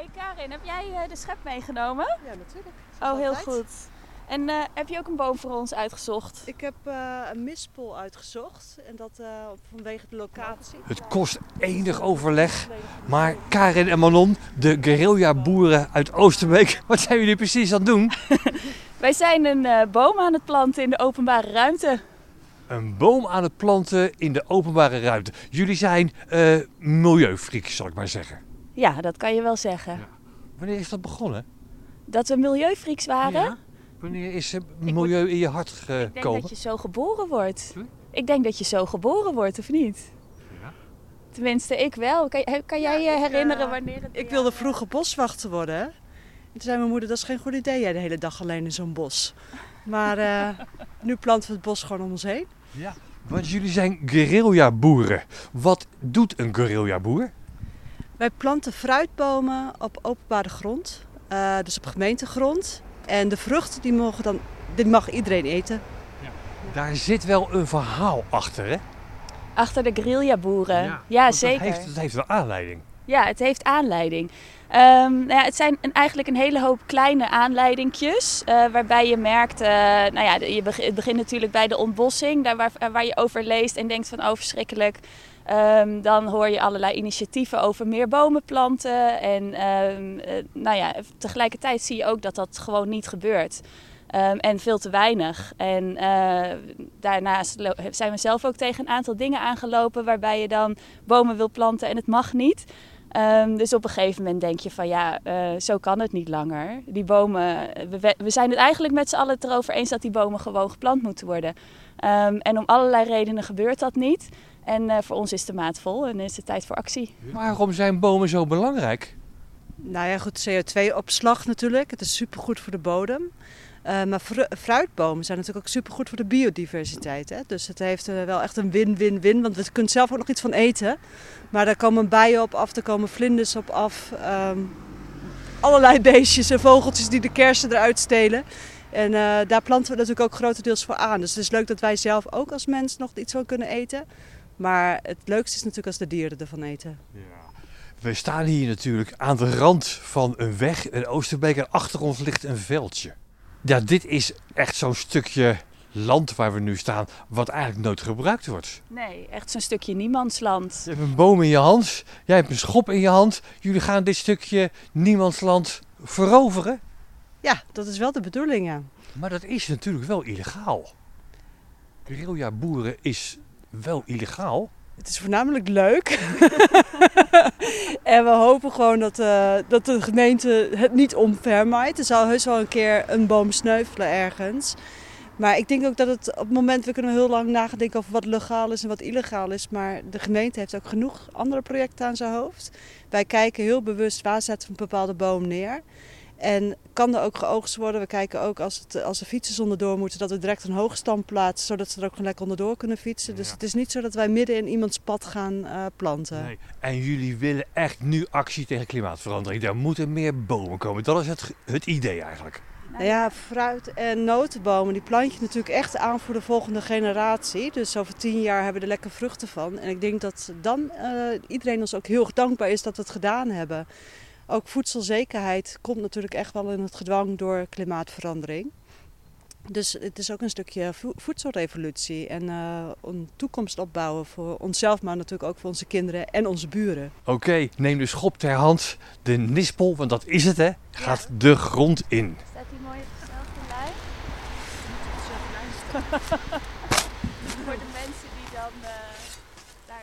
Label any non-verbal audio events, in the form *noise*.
Hey Karin, heb jij eh, de schep meegenomen? Ja, natuurlijk. Oh, heel goed. En eh, heb je ook een boom voor ons uitgezocht? Ik heb eh, een mispel uitgezocht en dat eh, vanwege de locatie. Het kost enig overleg. Maar Karin en Manon, de guerrilla-boeren uit Oosterbeek, *laughs* wat zijn jullie precies aan het doen? *laughs* Wij zijn een eh, boom aan het planten in de openbare ruimte. Een boom aan het planten in de openbare ruimte. Jullie zijn eh milieufreaks, zal ik maar zeggen. Ja, dat kan je wel zeggen. Ja. Wanneer is dat begonnen? Dat we milieufreaks waren? Ja. Wanneer is eh, milieu in je hart Ik denk gekomen? dat je zo geboren wordt. Sorry? Ik denk dat je zo geboren wordt, of niet? Ja. Tenminste, ik wel. Kan, kan jij je ik, herinneren eh, wanneer het Ik wilde eh, vroeger boswachter worden. En toen zei mijn moeder, dat is geen goed idee, jij de hele dag alleen in zo'n bos. Maar eh, *laughs* nu planten we het bos gewoon om ons heen. Ja. Want jullie zijn guerrilla-boeren. Wat doet een guerrilla-boer? Wij planten fruitbomen op openbare grond, eh, dus op gemeentegrond. En de vruchten die mogen dan, dit mag iedereen eten. Daar zit wel een verhaal achter, hè? Achter de guerrilla-boeren. Ja, Want zeker. Dat heeft, dat heeft wel aanleiding. Ja, het heeft aanleiding. Ehm, nou ja, het zijn eigenlijk een hele hoop kleine aanleidingjes. eh, waarbij je merkt, eh, nou ja, je beg- het begint natuurlijk bij de ontbossing. Daar waar, waar je over leest en denkt van oh verschrikkelijk. Ehm, dan hoor je allerlei initiatieven over meer bomen planten. En ehm, eh, nou ja, tegelijkertijd zie je ook dat dat gewoon niet gebeurt. En veel te weinig. En eh, daarnaast zijn we zelf ook tegen een aantal dingen aangelopen waarbij je dan bomen wil planten en het mag niet. Ehm, dus op een gegeven moment denk je van ja, eh, zo kan het niet langer. Die bomen, we, we zijn het eigenlijk met z'n allen het erover eens dat die bomen gewoon geplant moeten worden. Ehm, en om allerlei redenen gebeurt dat niet. En eh, voor ons is de maat vol en is het tijd voor actie. Waarom zijn bomen zo belangrijk? Nou ja, goed, CO2-opslag natuurlijk. Het is supergoed voor de bodem. Eh, maar fru- fruitbomen zijn natuurlijk ook supergoed voor de biodiversiteit. Hè? Dus het heeft eh, wel echt een win-win-win. Want je kunt zelf ook nog iets van eten. Maar daar komen bijen op af, er komen vlinders op af. ehm, allerlei *laughs* beestjes en vogeltjes die de kersen eruit stelen. En eh, daar planten we natuurlijk ook grotendeels voor aan. Dus het is leuk dat wij zelf ook als mens nog iets van kunnen eten. Maar het leukste is natuurlijk als de dieren ervan eten. We staan hier natuurlijk aan de rand van een weg, een Oosterbeek, en achter ons ligt een veldje. Ja, dit is echt zo'n stukje land waar we nu staan, wat eigenlijk nooit gebruikt wordt. Nee, echt zo'n stukje niemandsland. Je hebt een boom in je hand, jij hebt een schop in je hand. Jullie gaan dit stukje niemandsland veroveren. Ja, dat is wel de bedoeling, ja. Maar dat is natuurlijk wel illegaal. Guerrilla boeren is wel illegaal. Het is voornamelijk leuk. *laughs* en we hopen gewoon dat, eh, dat de gemeente het niet omvermaait. Er zal heus wel een keer een boom sneuvelen ergens. Maar ik denk ook dat het op het moment, we kunnen heel lang nadenken over wat legaal is en wat illegaal is. Maar de gemeente heeft ook genoeg andere projecten aan zijn hoofd. Wij kijken heel bewust waar zetten we een bepaalde boom neer. En kan er ook geoogst worden? We kijken ook als, het, als de fietsers onderdoor moeten, dat we direct een hoogstand plaatsen, zodat ze er ook gewoon lekker onderdoor kunnen fietsen. Dus Ja. het is niet zo dat wij midden in iemands pad gaan eh, planten. Nee. En jullie willen echt nu actie tegen klimaatverandering. Er moeten meer bomen komen. Dat is het, het idee eigenlijk. Nou ja, fruit- en notenbomen, die plant je natuurlijk echt aan voor de volgende generatie. Dus over tien jaar hebben we er lekker vruchten van. En ik denk dat dan eh, iedereen ons ook heel erg dankbaar is dat we het gedaan hebben. Ook voedselzekerheid komt natuurlijk echt wel in het gedwang door klimaatverandering. Dus het is ook een stukje vo- voedselrevolutie en eh, een toekomst opbouwen voor onszelf, maar natuurlijk ook voor onze kinderen en onze buren. Oké, neem de schop ter hand. De nispel, want dat is het hè, gaat de grond in. Staat die mooi op dezelfde lijn? *laughs* Voor de mensen die dan eh, daar